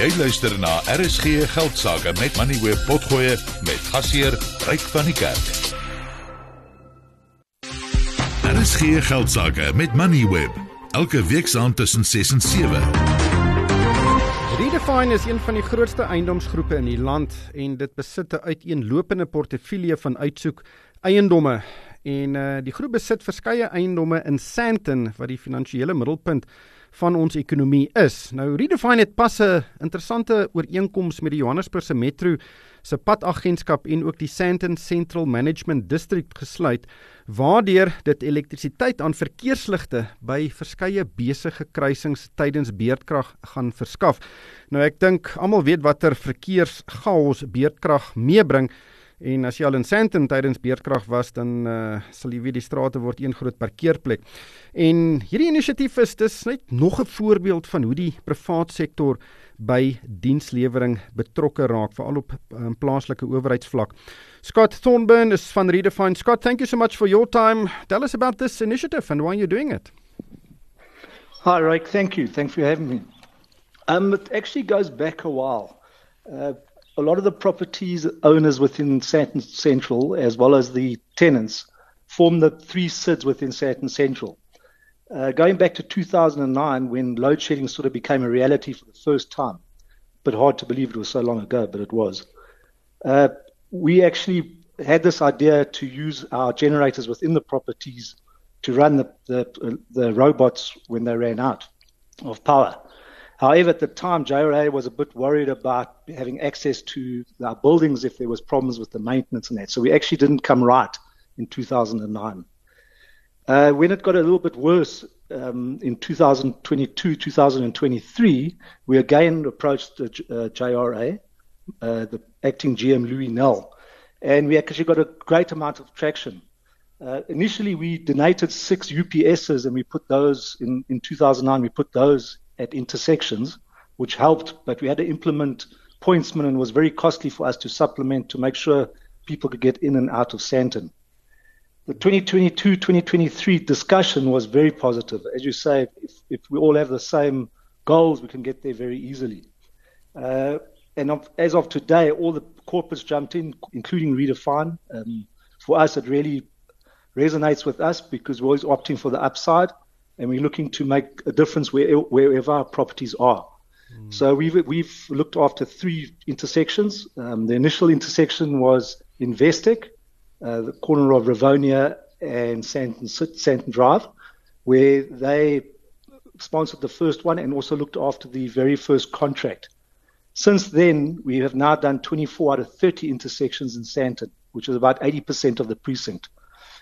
Jy luister na RSG Geldsaake met Money Web Potgoe met gasheer Ryk van die Kerk. RSG Geldsaake met Money Web elke week saand tussen 6 en 7. Redefine is een van die grootste eiendomsgroepe in die land en dit besit 'n uiteenlopende portefeulje van uitsoek eiendomme en uh, die groep besit verskeie eiendomme in Sandton wat die finansiële middelpunt van ons ekonomie is. Nou Redefine het pas 'n interessante ooreenkoms met die Johannesburgse Metro se padagentskap en ook die Sandton Central Management District gesluit waardeur dit elektrisiteit aan verkeersligte by verskeie besige kruisings tydens beerdkrag gaan verskaf. Nou ek dink almal weet watter verkeerschaos beerdkrag meebring. En as jy al in Sandton tydens beerdkrag was, dan uh, sal jy weet die strate word een groot parkeerplek. En hierdie inisiatief is dis net nog 'n voorbeeld van hoe die privaat sektor by dienslewering betrokke raak, veral op um, plaaslike owerheidsvlak. Scott Thornburn is van Redefine. Scott, thank you so much for your time. Tell us about this initiative and why you're doing it. Hi, Rick. Thank you. Thanks for having me. Um, it actually goes back a while. Uh, a lot of the properties owners within Sandton Central, as well as the tenants, form the three CIDs within Sandton Central. Uh, going back to 2009, when load shedding sort of became a reality for the first time, but hard to believe it was so long ago, but it was. Uh, we actually had this idea to use our generators within the properties to run the, the, the robots when they ran out of power. However, at the time, JRA was a bit worried about having access to our buildings if there was problems with the maintenance and that. So we actually didn't come right in 2009. Uh, when it got a little bit worse um, in 2022, 2023, we again approached the uh, JRA, uh, the acting GM Louis Nell, and we actually got a great amount of traction. Uh, initially, we donated six UPSs and we put those in, in 2009, we put those at intersections, which helped, but we had to implement pointsmen and was very costly for us to supplement to make sure people could get in and out of Sandton. The 2022-2023 discussion was very positive. As you say, if, if, we all have the same goals, we can get there very easily. Uh, and of, as of today, all the corporates jumped in, including Redefine. Um, for us, it really resonates with us because we're always opting for the upside and we're looking to make a difference where, wherever our properties are. Mm. So we've we've looked after three intersections. Um, the initial intersection was Investec, uh, the corner of Rivonia and Sandton, Sandton Drive, where they sponsored the first one and also looked after the very first contract. Since then, we have now done 24 out of 30 intersections in Sandton, which is about 80% of the precinct,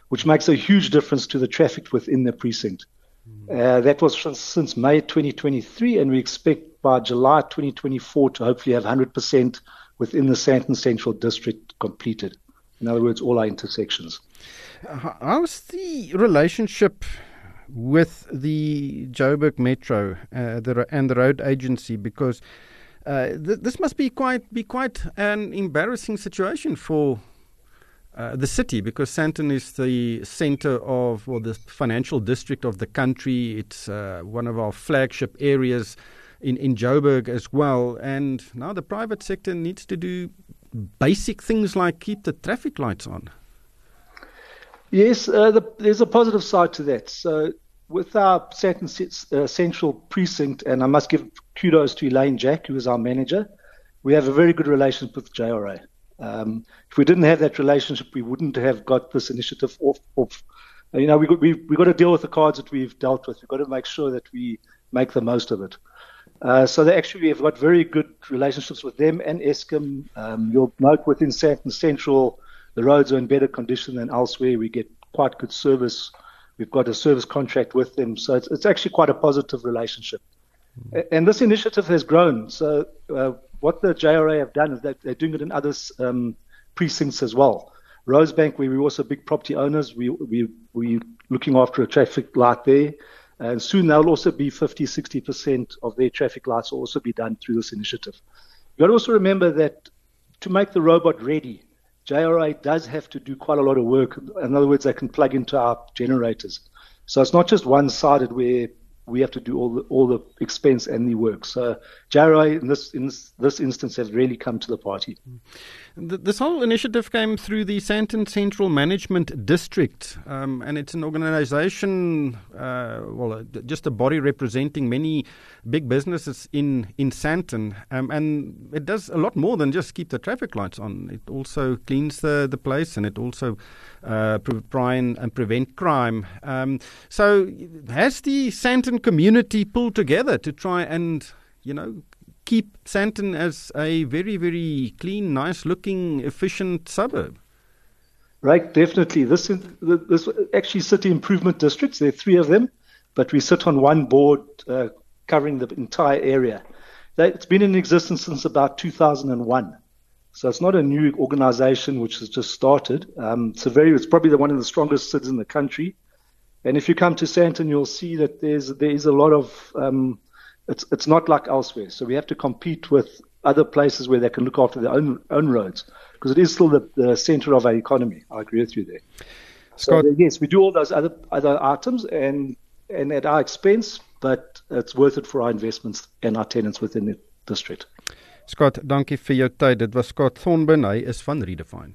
which makes a huge difference to the traffic within the precinct. Uh, that was since May 2023, and we expect by July 2024 to hopefully have 100% within the Sandton Central District completed. In other words, all our intersections. How's the relationship with the Joburg Metro uh, the, and the road agency? Because uh, th- this must be quite be quite an embarrassing situation for uh, the city because Sandton is the center of well the financial district of the country. It's uh, one of our flagship areas in in Joburg as well. And now the private sector needs to do basic things like keep the traffic lights on. Yes, uh, the, there's a positive side to that. So with our Sandton uh, Central Precinct, and I must give kudos to Elaine Jack, who is our manager, we have a very good relationship with JRA. Um, if we didn't have that relationship, we wouldn't have got this initiative off. off. You know, we we we got to deal with the cards that we've dealt with. We've got to make sure that we make the most of it. Uh, so they actually we have got very good relationships with them and Eskom. Um, you'll note within Sandton Central, the roads are in better condition than elsewhere. We get quite good service. We've got a service contract with them, so it's, it's actually quite a positive relationship. Mm-hmm. And this initiative has grown. So uh, what the JRA have done is that they're doing it in other um, precincts as well. Rosebank, where we're also big property owners, we we we looking after a traffic light there, and soon they'll also be 50, 60 percent of their traffic lights will also be done through this initiative. You've got to also remember that to make the robot ready, JRA does have to do quite a lot of work. In other words, they can plug into our generators. So it's not just one-sided where we have to do all the all the expense and the work. So JRA in this in this instance has really come to the party. This whole initiative came through the Sandton Central Management District, um, and it's an organisation, uh, well, uh, just a body representing many big businesses in in Sandton, um, and it does a lot more than just keep the traffic lights on. It also cleans the the place, and it also uh, try and, prevent crime. Um, so, has the Community pull together to try and you know keep Sandton as a very, very clean, nice looking, efficient suburb. Right, definitely. This, is this actually city improvement districts. There are three of them, but we sit on one board uh, covering the entire area. It's been in existence since about 2001. So it's not a new organization which has just started. Um, it's very, it's probably the one of the strongest cities in the country. And if you come to Sandton, you'll see that there's there is a lot of um, it's it's not like elsewhere. So we have to compete with other places where they can look after their own own roads because it is still the, the center of our economy. I agree with you there. Scott, so yes, we do all those other other items and and at our expense, but it's worth it for our investments and our tenants within the district. Scott, dankie vir jou tyd. Dit was Scott Thornburn, hy is van Redefine.